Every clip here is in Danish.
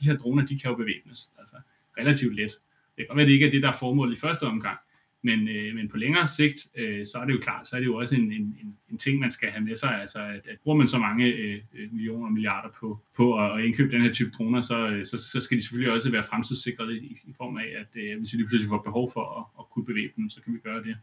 de her droner, de kan jo bevæbnes, altså relativt let. Det kan godt være, det ikke er det, der er formålet i første omgang, men, øh, men på længere sigt, øh, så er det jo klart, så er det jo også en, en, en ting, man skal have med sig. Altså, at, at bruger man så mange øh, øh millioner og milliarder på, på at indkøbe den her type droner, så, øh, så, så skal de selvfølgelig også være fremtidssikrede i, i form af, at øh, hvis vi lige pludselig får behov for at, at kunne bevæbne dem, så kan vi gøre det.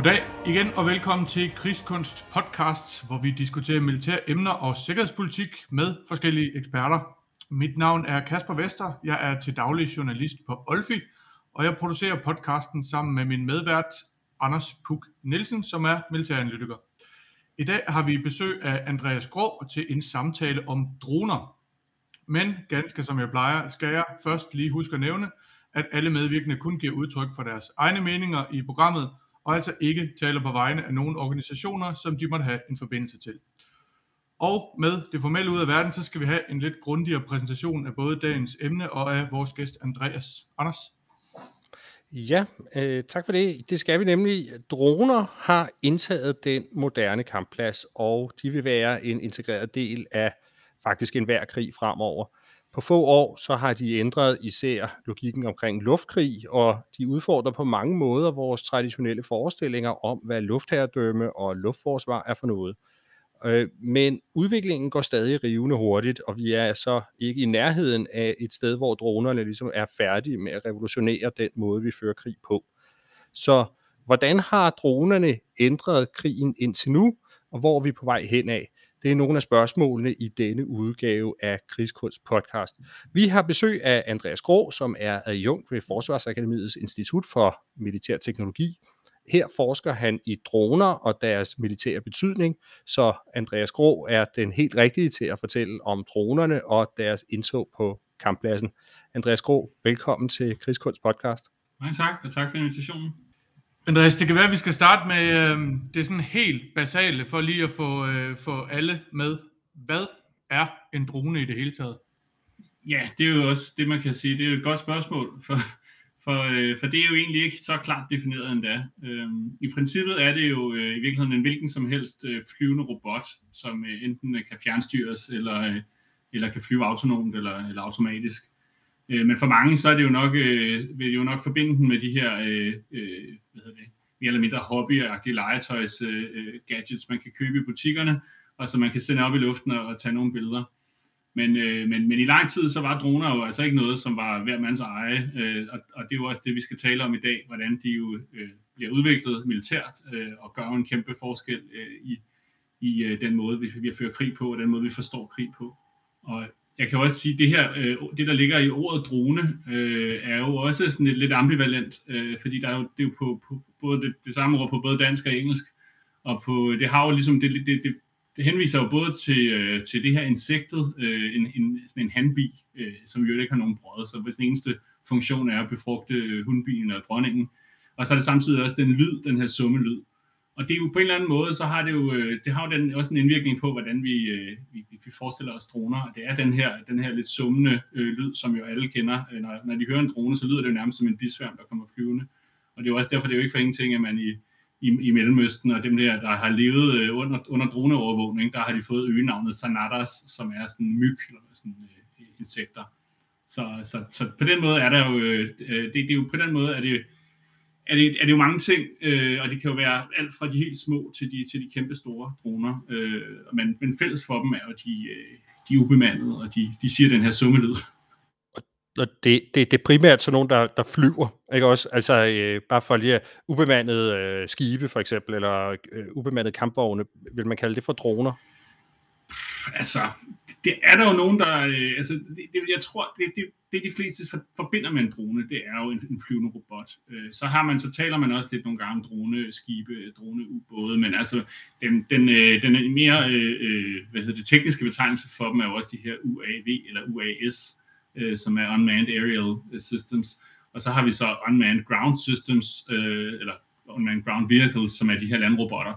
Goddag igen og velkommen til Krigskunst podcast, hvor vi diskuterer militære emner og sikkerhedspolitik med forskellige eksperter. Mit navn er Kasper Vester, jeg er til daglig journalist på Olfi, og jeg producerer podcasten sammen med min medvært Anders Puk Nielsen, som er militæranalytiker. I dag har vi besøg af Andreas Grå til en samtale om droner. Men ganske som jeg plejer, skal jeg først lige huske at nævne, at alle medvirkende kun giver udtryk for deres egne meninger i programmet, og altså ikke taler på vegne af nogen organisationer, som de måtte have en forbindelse til. Og med det formelle ud af verden, så skal vi have en lidt grundigere præsentation af både dagens emne og af vores gæst Andreas. Anders? Ja, øh, tak for det. Det skal vi nemlig. Droner har indtaget den moderne kampplads, og de vil være en integreret del af faktisk enhver krig fremover. På få år så har de ændret især logikken omkring luftkrig, og de udfordrer på mange måder vores traditionelle forestillinger om, hvad luftherredømme og luftforsvar er for noget. Øh, men udviklingen går stadig rivende hurtigt, og vi er så ikke i nærheden af et sted, hvor dronerne ligesom er færdige med at revolutionere den måde, vi fører krig på. Så hvordan har dronerne ændret krigen indtil nu, og hvor er vi på vej hen af? Det er nogle af spørgsmålene i denne udgave af Krigskunst podcast. Vi har besøg af Andreas Grå, som er adjunkt ved Forsvarsakademiets Institut for Militær Teknologi. Her forsker han i droner og deres militære betydning, så Andreas Grå er den helt rigtige til at fortælle om dronerne og deres indtog på kamppladsen. Andreas Grå, velkommen til Krigskunst podcast. Mange tak, og tak for invitationen. Andreas, det kan være, at vi skal starte med øh, det sådan helt basale, for lige at få, øh, få alle med. Hvad er en drone i det hele taget? Ja, det er jo også det, man kan sige. Det er jo et godt spørgsmål, for, for, øh, for det er jo egentlig ikke så klart defineret endda. Øh, I princippet er det jo øh, i virkeligheden en hvilken som helst øh, flyvende robot, som øh, enten øh, kan fjernstyres, eller, øh, eller kan flyve autonomt eller, eller automatisk. Øh, men for mange, så er det jo nok, øh, vil jo nok forbinde den med de her, øh, øh, hvad hedder det, mere eller mindre hobbyagtige legetøjs øh, øh, gadgets, man kan købe i butikkerne, og så man kan sende op i luften og, og tage nogle billeder. Men, øh, men, men i lang tid, så var droner jo altså ikke noget, som var hver mands eje, øh, og, og det er jo også det, vi skal tale om i dag, hvordan de jo øh, bliver udviklet militært øh, og gør en kæmpe forskel øh, i, i øh, den måde, vi, vi fører krig på, og den måde, vi forstår krig på. Og jeg kan også sige, at det her, øh, det der ligger i ordet drone, øh, er jo også sådan lidt, lidt ambivalent, øh, fordi der er jo, det er jo på, på både det, det samme ord på både dansk og engelsk, og på, det har jo ligesom, det, det, det, det henviser jo både til, øh, til det her insektet, øh, en, en, sådan en handbi, øh, som jo ikke har nogen brød, så hvis den eneste funktion er at befrugte øh, hundbien eller dronningen, og så er det samtidig også den lyd, den her summelyd, og det er jo på en eller anden måde, så har det jo, øh, det har jo den, også en indvirkning på, hvordan vi, øh, vi, vi forestiller os droner. Og det er den her, den her lidt summende øh, lyd, som jo alle kender. Øh, når, når de hører en drone, så lyder det jo nærmest som en bisværm, der kommer flyvende. Og det er jo også derfor, det er jo ikke for ingenting, at man i, i, i Mellemøsten, og dem der, der har levet øh, under, under droneovervågning, der har de fået øgenavnet Sanadas, som er sådan myg, eller sådan øh, insekter. Så, så, så på den måde er der jo, øh, det, det er jo på den måde, er det er det, er det jo mange ting, øh, og det kan jo være alt fra de helt små til de, til de kæmpe store droner. Øh, men, men fælles for dem er jo, de, øh, de er ubemandede, og de, de siger den her summelyd. Og det, det, det er primært sådan nogen, der, der flyver, ikke også? Altså øh, bare for lige ubemandede øh, skibe for eksempel, eller øh, ubemandede kampvogne, vil man kalde det for droner? Altså, det er der jo nogen, der, øh, altså, det, det, jeg tror, det, det, det de fleste forbinder med en drone, det er jo en, en flyvende robot. Øh, så har man, så taler man også lidt nogle gange om droneskibe, droneubåde, men altså, den, den, øh, den er mere, øh, øh, hvad hedder det, tekniske betegnelse for dem er jo også de her UAV, eller UAS, øh, som er Unmanned Aerial Systems, og så har vi så Unmanned Ground Systems, øh, eller Unmanned Ground Vehicles, som er de her landrobotter,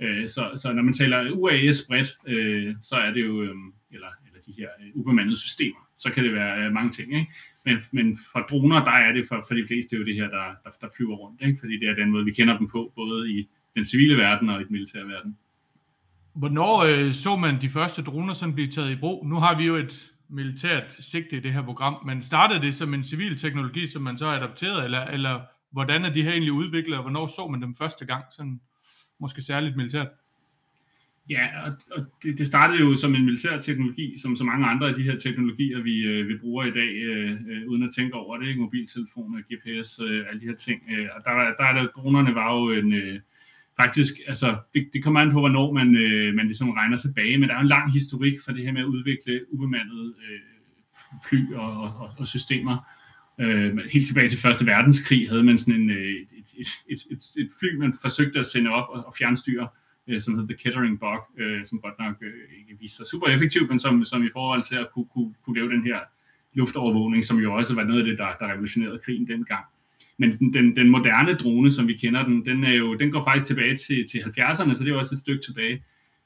Øh, så, så når man taler UAS bredt, øh, så er det jo, øh, eller, eller de her øh, ubemandede systemer, så kan det være øh, mange ting. Ikke? Men, men for droner, der er det for, for de fleste jo det her, der, der, der flyver rundt, ikke? fordi det er den måde, vi kender dem på, både i den civile verden og i den militære verden. Hvornår øh, så man de første droner sådan blive taget i brug? Nu har vi jo et militært sigte i det her program, men startede det som en civil teknologi, som man så har adopteret, eller, eller hvordan er de her egentlig udviklet, og hvornår så man dem første gang, sådan måske særligt militært? Ja, og, og det, det startede jo som en militær teknologi, som så mange andre af de her teknologier, vi, øh, vi bruger i dag, øh, øh, uden at tænke over det, ikke? mobiltelefoner, GPS, øh, alle de her ting. Øh, og der, der er der, dronerne var jo en, øh, faktisk, altså, det, det kommer an på, hvornår man, øh, man ligesom regner tilbage, men der er en lang historik for det her med at udvikle ubemandede øh, fly og, og, og systemer. Øh, helt tilbage til Første Verdenskrig havde man sådan en, øh, et, et, et, et, et fly, man forsøgte at sende op og, og fjernstyre, øh, som hed The Kettering Bug, øh, som godt nok øh, ikke viste sig super effektivt, men som, som i forhold til at kunne, kunne, kunne lave den her luftovervågning, som jo også var noget af det, der, der revolutionerede krigen dengang. Men den, den moderne drone, som vi kender den, den, er jo, den går faktisk tilbage til, til 70'erne, så det er også et stykke tilbage,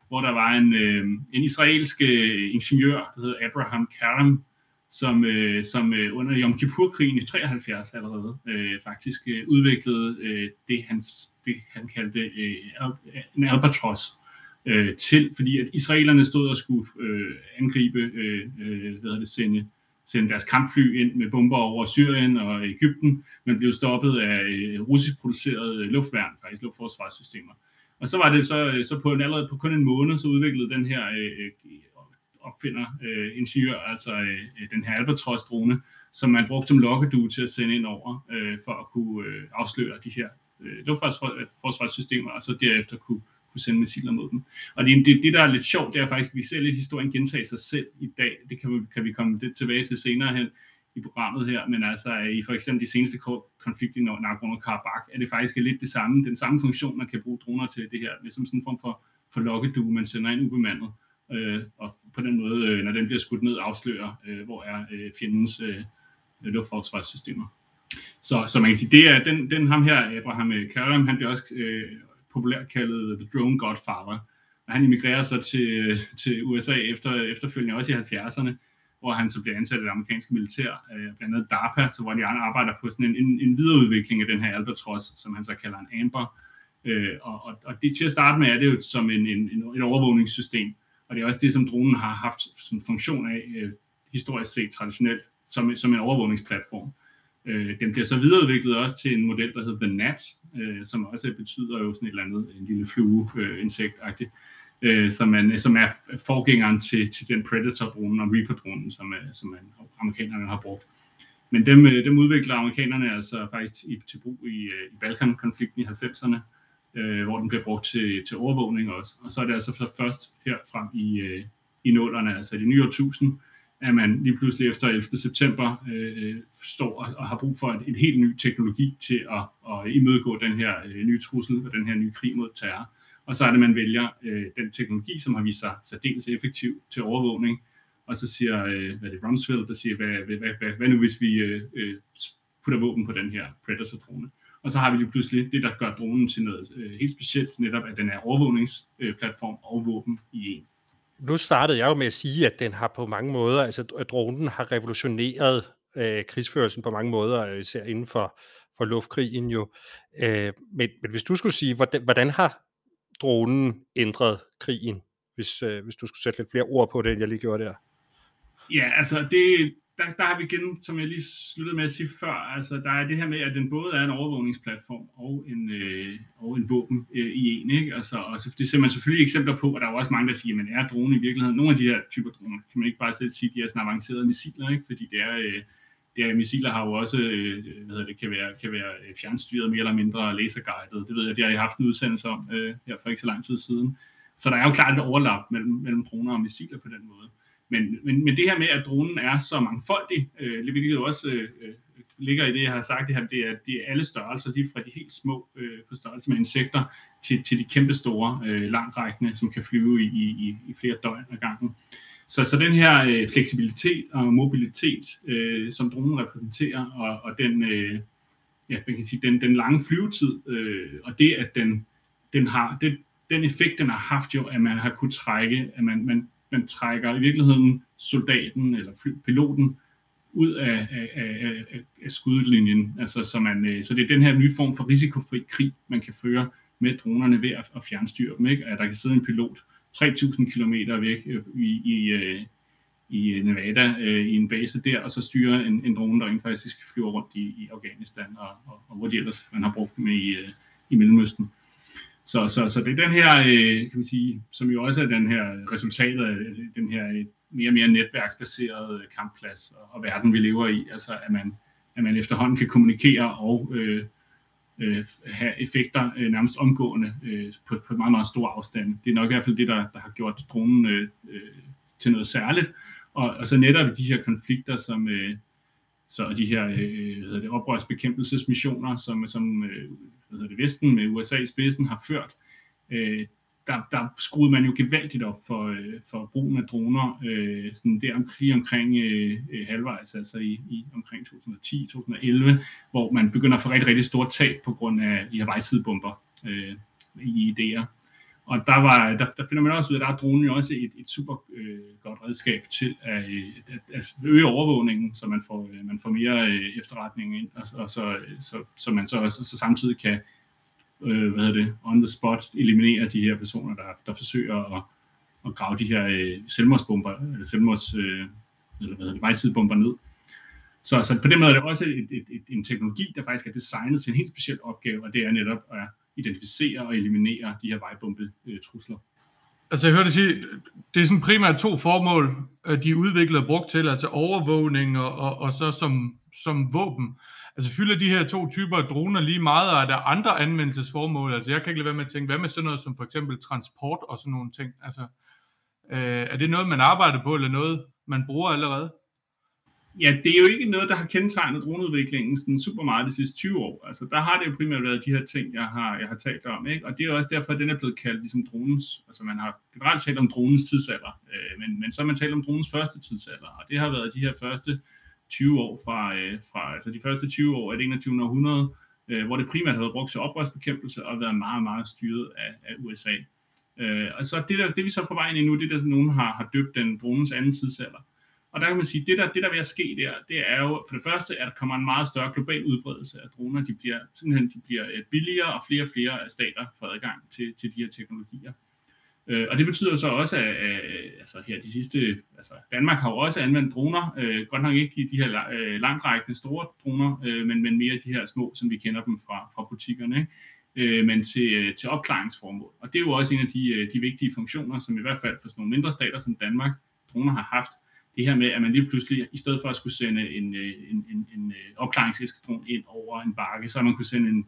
hvor der var en, øh, en israelsk øh, ingeniør, der hedder Abraham Karam, som, øh, som øh, under Yom Kippur-krigen i 73 allerede øh, faktisk øh, udviklede øh, det, han, det, han kaldte øh, en albatros øh, til, fordi at israelerne stod og skulle øh, angribe, øh, øh, hvad hedder det, sende sende deres kampfly ind med bomber over Syrien og Ægypten, men blev stoppet af øh, russisk produceret luftværn, faktisk luftforsvarssystemer. Og så var det så, øh, så på en, allerede på kun en måned, så udviklede den her øh, øh opfinder, øh, ingeniør, altså øh, den her Albatros-drone, som man brugte som lokkedue til at sende ind over, øh, for at kunne øh, afsløre de her øh, luftforsvarssystemer, øh, og så derefter kunne kunne sende missiler mod dem. Og det, det, det der er lidt sjovt, det er faktisk, at vi ser lidt historien gentage sig selv i dag. Det kan vi, kan vi komme lidt tilbage til senere hen i programmet her, men altså øh, i for eksempel de seneste konflikter i Nagorno-Karabakh, er det faktisk lidt det samme, den samme funktion, man kan bruge droner til det her, med som sådan en form for, for lokkedue, man sender ind ubemandet, øh, og på den måde, øh, når den bliver skudt ned, afslører, øh, hvor er øh, fjendens øh, øh luftforsvarssystemer. Så, så man kan sige, det er den, den ham her, Abraham øh, Karam, han bliver også øh, populært kaldet The Drone Godfather. Og han emigrerer så til, øh, til USA efter, efterfølgende også i 70'erne, hvor han så bliver ansat i det amerikanske militær, øh, blandt andet DARPA, så hvor de andre arbejder på sådan en, en, en videreudvikling af den her Albatros, som han så kalder en Amber. Øh, og, og, og det til at starte med er det jo som en, en, en, et overvågningssystem, og det er også det, som dronen har haft som funktion af, øh, historisk set traditionelt, som, som en overvågningsplatform. Øh, den bliver så videreudviklet også til en model, der hedder The Nat, øh, som også betyder jo sådan et eller andet, en lille flue, øh, insektagtigt, øh, som, man, som er forgængeren til, til den Predator-dronen og Reaper-dronen, som, er, som man, amerikanerne har brugt. Men dem, øh, dem udvikler amerikanerne altså faktisk i, til brug i, øh, i Balkan-konflikten i 90'erne, øh, hvor den bliver brugt til, til overvågning også. Og så er det altså først her frem i, øh, i nålerne, altså i det nye årtusind, at man lige pludselig efter 11. september øh, øh, står og, og har brug for en, en helt ny teknologi til at, at imødegå den her øh, nye trussel og den her nye krig mod terror. Og så er det, man vælger øh, den teknologi, som har vist sig særdeles effektiv til overvågning. Og så siger, øh, hvad er det, Rumsfeld, der siger, hvad, hvad, hvad, hvad, hvad nu hvis vi øh, øh, putter våben på den her Predator-drone? Og så har vi lige pludselig det, der gør dronen til noget øh, helt specielt, netop at den er overvågningsplatform og våben i en nu startede jeg jo med at sige, at den har på mange måder, altså at dronen har revolutioneret øh, krigsførelsen på mange måder, især inden for, for luftkrigen jo. Øh, men, men hvis du skulle sige, hvordan, hvordan har dronen ændret krigen, hvis, øh, hvis du skulle sætte lidt flere ord på det, end jeg lige gjorde der? Ja, altså det, der, der har vi igen, som jeg lige sluttede med at sige før, altså der er det her med, at den både er en overvågningsplatform og en, øh, og en våben øh, i en. Ikke? Altså, og så, det ser man selvfølgelig eksempler på, og der er også mange, der siger, at er drone i virkeligheden, nogle af de her typer droner, kan man ikke bare selv sige, at de er sådan avancerede missiler, ikke? fordi det er, øh, det er, missiler har jo også, øh, hvad hedder det, kan være, kan være øh, fjernstyret mere eller mindre laserguidet. Det ved jeg, det har jeg haft en udsendelse om øh, her for ikke så lang tid siden. Så der er jo klart et overlap mellem, mellem droner og missiler på den måde. Men, men, men det her med, at dronen er så mangfoldig, øh, hvilket jo også øh, øh, ligger i det, jeg har sagt, det her, det er, det er alle størrelser, lige fra de helt små øh, på størrelse med insekter, til, til de kæmpe store, øh, langrækkende, som kan flyve i, i, i flere døgn ad gangen. Så, så den her øh, fleksibilitet og mobilitet, øh, som dronen repræsenterer, og, og den, øh, ja, man kan sige, den, den lange flyvetid, øh, og det, at den, den har, det, den effekt, den har haft jo, at man har kunnet trække, at man, man, man trækker i virkeligheden soldaten eller fly, piloten ud af, af, af, af, af skudlinjen. Altså, så, man, øh, så det er den her nye form for risikofri krig, man kan føre med dronerne ved at, at fjernstyre dem. Ikke? At der kan sidde en pilot 3.000 km væk øh, i, i, øh, i Nevada øh, i en base der, og så styre en, en drone, der rent faktisk flyver rundt i, i Afghanistan, og, og, og hvor de ellers man har brugt dem i, i Mellemøsten. Så, så, så det er den her, øh, kan man sige, som jo også er den her resultatet af den her øh, mere og mere netværksbaseret øh, kampplads og, og verden, vi lever i. Altså, at man, at man efterhånden kan kommunikere og øh, øh, have effekter øh, nærmest omgående øh, på, på meget, meget stor afstand. Det er nok i hvert fald det, der, der har gjort dronen øh, øh, til noget særligt. Og, og så netop de her konflikter, som øh, så de her øh, øh det, oprørsbekæmpelsesmissioner, som, som øh, hvad hedder det, Vesten med USA i spidsen har ført, øh, der, der skruede man jo gevaldigt op for, øh, for brugen af droner, øh, sådan der omkring, omkring øh, halvvejs, altså i, i omkring 2010-2011, hvor man begynder at få rigtig, rigtig store tab på grund af de her vejsidebomber øh, i idéer. Og der, var, der, der finder man også ud af, at der er dronen jo også et, et super øh, godt redskab til at, øh, at, at øge overvågningen, så man får, øh, man får mere øh, efterretning ind, og, og så, øh, så, så man så også så samtidig kan øh, hvad hedder det, on the spot eliminere de her personer, der, der forsøger at, at grave de her øh, selvmordsbomber, eller selvmords, øh, eller hvad hedder det, vejsidebomber ned. Så, så på den måde er det også et, et, et, en teknologi, der faktisk er designet til en helt speciel opgave, og det er netop at identificere og eliminere de her vejbombetrusler. Øh, altså jeg hørte sige, det er sådan primært to formål, de er udviklet og brugt til, altså overvågning og, og, og så som, som våben. Altså fylder de her to typer af droner lige meget, og er der andre anvendelsesformål? Altså jeg kan ikke lade være med at tænke, hvad med sådan noget som for eksempel transport og sådan nogle ting? Altså øh, er det noget, man arbejder på, eller noget, man bruger allerede? Ja, det er jo ikke noget, der har kendetegnet droneudviklingen sådan super meget de sidste 20 år. Altså, der har det jo primært været de her ting, jeg har, jeg har talt om. Ikke? Og det er også derfor, at den er blevet kaldt ligesom dronens, altså man har generelt talt om dronens tidsalder, øh, men, men så har man talt om dronens første tidsalder, og det har været de her første 20 år fra, øh, fra altså de første 20 år af det 21. århundrede, øh, hvor det primært havde brugt til oprørsbekæmpelse og været meget, meget styret af, af USA. Øh, og så det, der, det vi så er på vej ind i nu, det der nogen har, har døbt den dronens anden tidsalder. Og der kan man sige, det der, det der vil ske der, det er jo for det første, at der kommer en meget større global udbredelse af droner. De bliver simpelthen de bliver øh, billigere, og flere og flere stater får adgang til, til de her teknologier. Øh, og det betyder så også, at, at øh, altså her de sidste, altså Danmark har jo også anvendt droner, øh, godt nok ikke de, de her øh, langrækkende store droner, øh, men, men mere de her små, som vi kender dem fra, fra butikkerne. Øh, men til, øh, til opklaringsformål. Og det er jo også en af de, de vigtige funktioner, som i hvert fald for sådan nogle mindre stater som Danmark, droner har haft, det her med, at man lige pludselig, i stedet for at skulle sende en, øh, en, en, en, øh, opklaringseskadron ind over en bakke, så har man kunne sende en,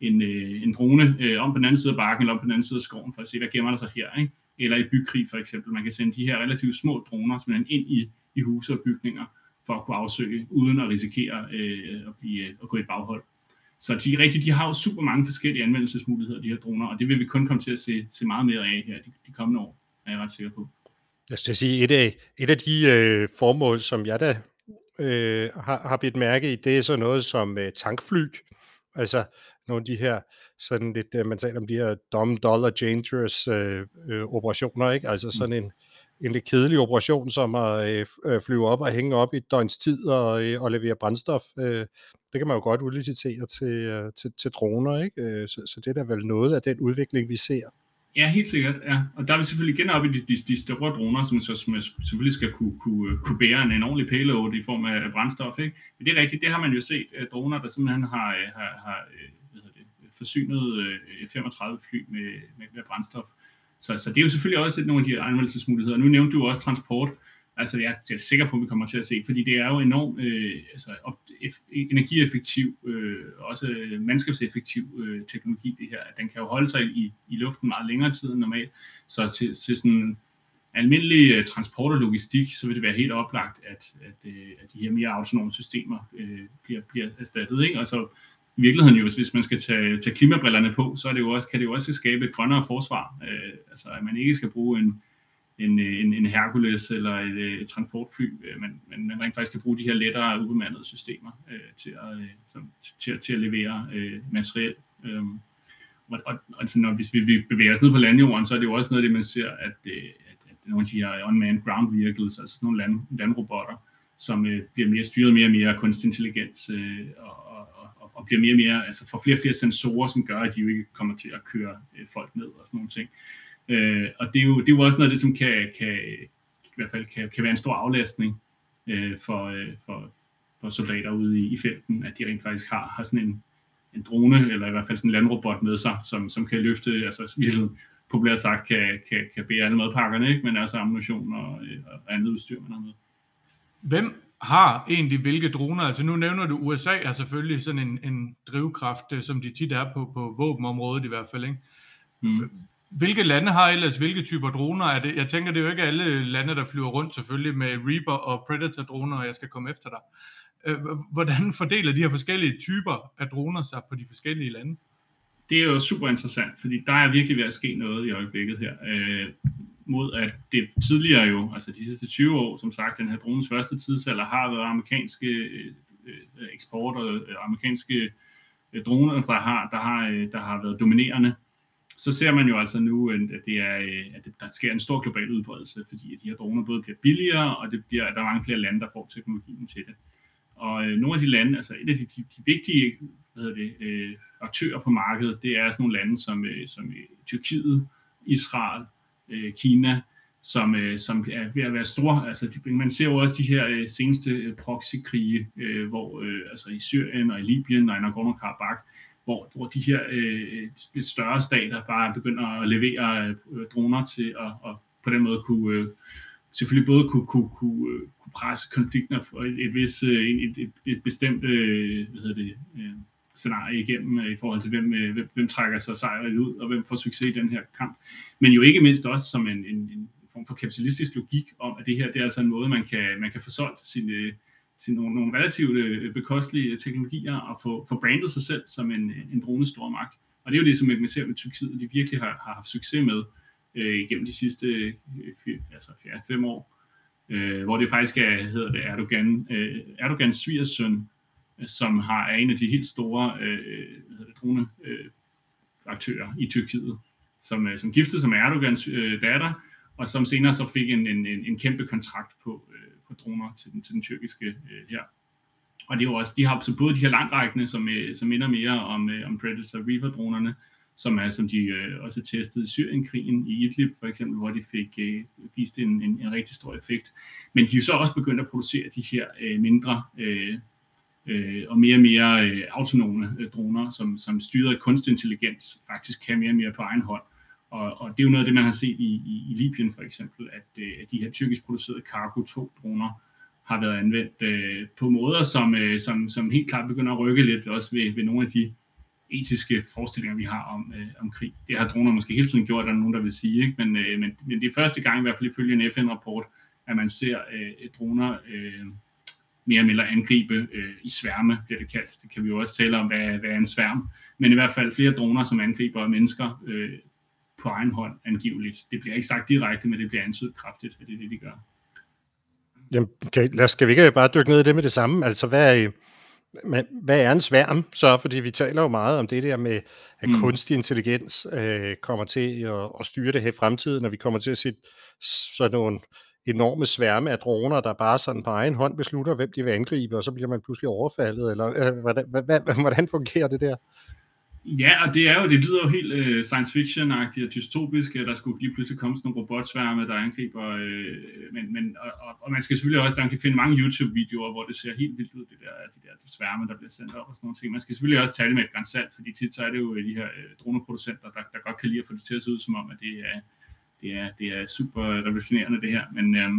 en, øh, en drone øh, om på den anden side af bakken eller om på den anden side af skoven for at se, hvad gemmer der sig her. Ikke? Eller i bykrig for eksempel. Man kan sende de her relativt små droner simpelthen ind i, i huse og bygninger for at kunne afsøge, uden at risikere øh, at, blive, at gå i baghold. Så de, rigtig, de har jo super mange forskellige anvendelsesmuligheder, de her droner, og det vil vi kun komme til at se, se meget mere af her de, de kommende år, er jeg ret sikker på. Jeg skal sige, et af, et af de øh, formål, som jeg da øh, har, har blivet mærke i, det er så noget som øh, tankfly. Altså nogle af de her, sådan lidt, øh, man taler om de her dumb dollar dangerous øh, øh, operationer, ikke? Altså mm. sådan en, en lidt kedelig operation, som at øh, øh, flyve op og hænge op i et døgns tid og, øh, og levere brændstof. Øh, det kan man jo godt udlicitere til, øh, til, til droner, ikke? Øh, så, så det er da vel noget af den udvikling, vi ser. Ja, helt sikkert. Ja. Og der er vi selvfølgelig igen oppe i de, de, de store droner, som, så, som selvfølgelig skal kunne, kunne, kunne bære en, en ordentlig payload i form af brændstof. Ikke? Men det er rigtigt, det har man jo set, øh, droner, der simpelthen har, øh, har, har øh, hvad det, forsynet F-35 fly med, med, med brændstof. Så, så det er jo selvfølgelig også nogle af de anvendelsesmuligheder. Nu nævnte du også transport altså jeg, er sikker på, at vi kommer til at se, fordi det er jo enormt øh, altså, op, energieffektiv, øh, også mandskabseffektiv øh, teknologi, det her. Den kan jo holde sig i, i luften meget længere tid end normalt, så til, til sådan almindelig øh, transport og logistik, så vil det være helt oplagt, at, at, øh, at de her mere autonome systemer øh, bliver, bliver erstattet. Ikke? Og så i virkeligheden jo, hvis man skal tage, tage klimabrillerne på, så er det jo også, kan det jo også skabe et grønnere forsvar. Øh, altså at man ikke skal bruge en, en, øh, en, en Hercules eller et, øh, et transportfly, øh, men, men man rent faktisk kan bruge de her lettere ubemandede systemer øh, til, at, som, til, til at levere øh, materiel. Øh, og, og, altså, når, hvis vi, vi bevæger os ned på landjorden, så er det jo også noget af det, man ser, at, at, at nogle af de her unmanned ground vehicles, altså sådan nogle land, landrobotter, som øh, bliver mere styret mere og mere af kunstig intelligens, øh, og, og, og bliver mere og mere, altså får flere og flere sensorer, som gør, at de jo ikke kommer til at køre øh, folk ned og sådan nogle ting. Øh, og det er, jo, det er jo også noget af det, som kan, kan i hvert fald kan, kan være en stor aflastning øh, for, øh, for, for soldater ude i, i felten, at de rent faktisk har, har sådan en, en drone, eller i hvert fald sådan en landrobot med sig, som, som kan løfte, altså virkelig populært sagt, kan, kan, kan bære alle madpakkerne, ikke? men altså ammunition og, øh, og andet udstyr, man har med. Hvem har egentlig hvilke droner? Altså nu nævner du USA er selvfølgelig sådan en, en drivkraft, øh, som de tit er på, på våbenområdet i hvert fald. Ikke? Mm. Hvilke lande har ellers hvilke typer droner? Er det, jeg tænker, det er jo ikke alle lande, der flyver rundt selvfølgelig med Reaper og Predator-droner, og jeg skal komme efter dig. Øh, hvordan fordeler de her forskellige typer af droner sig på de forskellige lande? Det er jo super interessant, fordi der er virkelig ved at ske noget i øjeblikket her. Øh, mod at det tidligere jo, altså de sidste 20 år, som sagt, den her drones første tidsalder har været amerikanske øh, øh, eksport og øh, amerikanske øh, droner, der har, der, har, øh, der har været dominerende. Så ser man jo altså nu, at, det er, øh, at der sker en stor global udbredelse, fordi at de her droner både bliver billigere, og det bliver, at der er mange flere lande, der får teknologien til det. Og øh, nogle af de lande, altså et af de, de, de vigtige hvad hedder det, øh, aktører på markedet, det er sådan nogle lande som, øh, som øh, Tyrkiet, Israel, øh, Kina, som, øh, som er ved at være store. Altså, de, man ser jo også de her øh, seneste øh, proxykrige, øh, hvor øh, altså i Syrien og i Libyen og i Nagorno-Karabakh, hvor, hvor de her øh, lidt større stater bare begynder at levere øh, droner til at, og på den måde kunne øh, selvfølgelig både kunne, kunne, kunne, øh, kunne presse konflikter for et, et, vis, øh, et, et, et bestemt øh, hvad hedder det, øh, scenarie igennem øh, i forhold til, hvem, øh, hvem, hvem trækker sig sejret ud, og hvem får succes i den her kamp. Men jo ikke mindst også som en, en, en form for kapitalistisk logik om, at det her det er altså en måde, man kan, man kan få solgt sine, øh, til nogle, nogle relativt øh, bekostelige øh, teknologier og få, få brandet sig selv som en, øh, en drone stormagt. Og det er jo det, som man ser med Tyrkiet, de virkelig har, har haft succes med øh, igennem de sidste øh, altså, ja, fem år, øh, hvor det faktisk er, hedder det Erdogan, øh, Erdogans svigersøn, øh, som har er en af de helt store øh, drone øh, aktører i Tyrkiet, som, øh, som giftede sig med Erdogans øh, datter, og som senere så fik en, en, en kæmpe kontrakt på, øh, på droner til den, til den tyrkiske øh, her. Og det er jo også, de har så både de her langrækkende, som, øh, som minder mere om, øh, om Predator Reaper-dronerne, som er som de øh, også testede i Syrienkrigen i Idlib for eksempel, hvor de fik øh, vist en, en, en rigtig stor effekt. Men de er jo så også begyndt at producere de her øh, mindre øh, øh, og mere og mere øh, autonome øh, droner, som, som styret af kunstig intelligens faktisk kan mere og mere på egen hånd. Og, og det er jo noget af det, man har set i, i, i Libyen for eksempel, at, øh, at de her tyrkisk producerede Cargo 2-droner har været anvendt øh, på måder, som, øh, som, som helt klart begynder at rykke lidt også ved, ved nogle af de etiske forestillinger, vi har om, øh, om krig. Det har droner måske hele tiden gjort, er der nogen, der vil sige, ikke? Men, øh, men, men det er første gang, i hvert fald ifølge en FN-rapport, at man ser øh, droner øh, mere eller mindre angribe øh, i sværme, bliver det kaldt. Det kan vi jo også tale om, hvad, hvad er en sværm. Men i hvert fald flere droner, som angriber mennesker øh, på egen hånd angiveligt. Det bliver ikke sagt direkte, men det bliver antydet kraftigt, at det er det, de gør. Jamen, okay, lad os, skal vi ikke bare dykke ned i det med det samme? Altså, hvad er, men, hvad er en sværm så? Fordi vi taler jo meget om det der med, at mm. kunstig intelligens øh, kommer til at, at styre det her i fremtiden, og vi kommer til at se sådan nogle enorme sværme af droner, der bare sådan på egen hånd beslutter, hvem de vil angribe, og så bliver man pludselig overfaldet, eller øh, hvordan, hvordan, hvordan fungerer det der? Ja, og det er jo, det lyder jo helt øh, science fiction-agtigt og dystopisk, at der skulle lige pludselig komme sådan nogle robotsværme, der angriber, øh, men, men, og, og, og, man skal selvfølgelig også, der man kan finde mange YouTube-videoer, hvor det ser helt vildt ud, det der, de der de sværme, der bliver sendt op og sådan nogle ting. Man skal selvfølgelig også tale med et grænsalt, fordi tit så er det jo øh, de her øh, droneproducenter, der, der godt kan lide at få det til at se ud som om, at det er, det er, det er super revolutionerende det her, men, Øh,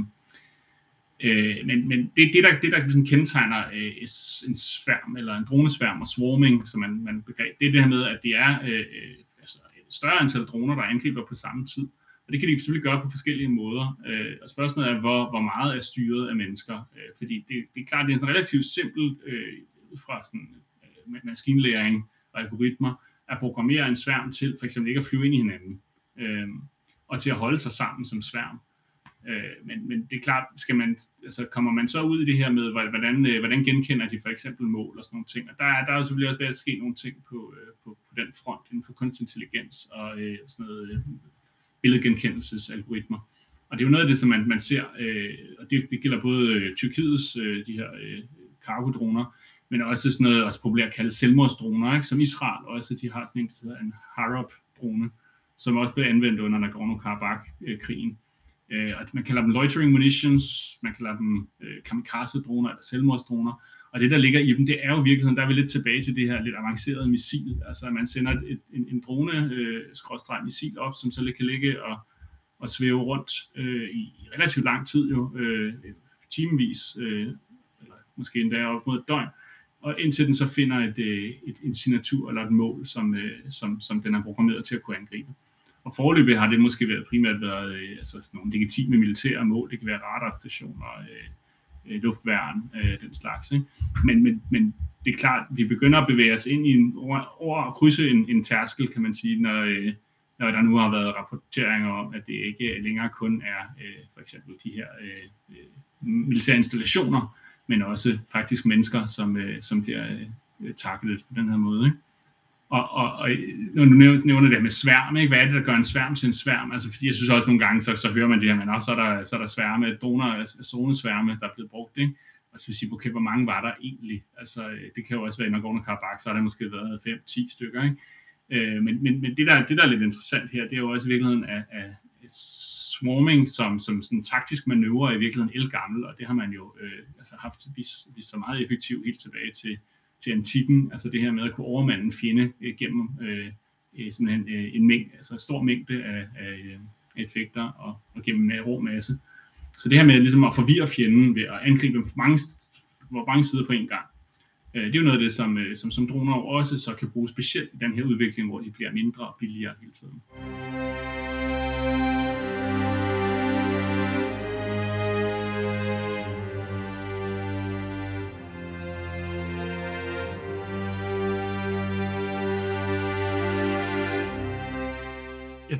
øh, men, men det, det, der, det, der ligesom kendetegner øh, en sværm, eller en dronesværm og swarming, som man, man begreb, det er det her med, at det er øh, øh, altså et større antal droner, der angriber på samme tid. Og det kan de selvfølgelig gøre på forskellige måder. Øh, og spørgsmålet er, hvor, hvor meget er styret af mennesker. Øh, fordi det, det er klart, det er en relativt simpelt øh, ud fra sådan, øh, maskinlæring og algoritmer, at programmere en sværm til for eksempel ikke at flyve ind i hinanden. Øh, og til at holde sig sammen som sværm. Øh, men, men det er klart, skal man, altså kommer man så ud i det her med, hvordan, øh, hvordan genkender de for eksempel mål og sådan nogle ting. Og der, er, der er selvfølgelig også ved at ske nogle ting på, øh, på, på den front inden for kunstig intelligens og øh, sådan noget øh, billedgenkendelsesalgoritmer. Og det er jo noget af det, som man, man ser, øh, og det, det gælder både øh, Tyrkiets, øh, de her øh, cargo-droner, men også sådan noget, også populært kaldet selvmordsdroner, ikke? som Israel også, de har sådan en, der hedder en Harop-drone, som også blev anvendt under Nagorno-Karabakh-krigen. Øh, og man kalder dem loitering munitions, man kalder dem øh, kamikaze-droner eller selvmordsdroner. Og det, der ligger i dem, det er jo virkelig, der er vi lidt tilbage til det her lidt avancerede missil. Altså, at man sender et, en, en drone, øh, missil op, som så kan ligge og, og svæve rundt øh, i, relativt lang tid, jo, øh, timevis, øh, eller måske endda op mod et døgn, og indtil den så finder et, øh, et, en signatur eller et mål, som, øh, som, som den er programmeret til at kunne angribe. Og forløbet har det måske været primært været øh, altså sådan nogle legitime militære mål. Det kan være radarstationer, øh, øh, luftværn, øh, den slags. Ikke? Men, men, men det er klart, vi begynder at bevæge os ind i en, over, over at krydse en, en tærskel, kan man sige, når, øh, når der nu har været rapporteringer om, at det ikke længere kun er øh, for eksempel de her øh, øh militære installationer, men også faktisk mennesker, som, øh, som bliver øh, øh taklet på den her måde. Ikke? Og, og, og når du nævner det med sværm, ikke? hvad er det, der gør en sværm til en sværm? Altså, fordi jeg synes også nogle gange, så, så hører man det her, men også så er der, så er der sværme, droner, zonesværme, der er blevet brugt. Ikke? Og så vil sige, okay, hvor mange var der egentlig? Altså, det kan jo også være, i Nagorno-Karabakh, så har der måske været 5-10 stykker. Ikke? Øh, men men, men det, der, det, der er lidt interessant her, det er jo også i virkeligheden at, at swarming som, som sådan en taktisk manøvre i virkeligheden elgammel, og det har man jo øh, altså haft vist, vist så meget effektivt helt tilbage til til antikken, altså det her med at kunne overmande en fjende øh, gennem øh, øh en, øh, en mængde, altså en stor mængde af, af, øh, af effekter og, og gennem en rå masse. Så det her med ligesom at forvirre fjenden ved at angribe dem mange, hvor mange sider på en gang, øh, det er jo noget af det, som, øh, som, som droner også så kan bruge specielt i den her udvikling, hvor de bliver mindre og billigere hele tiden.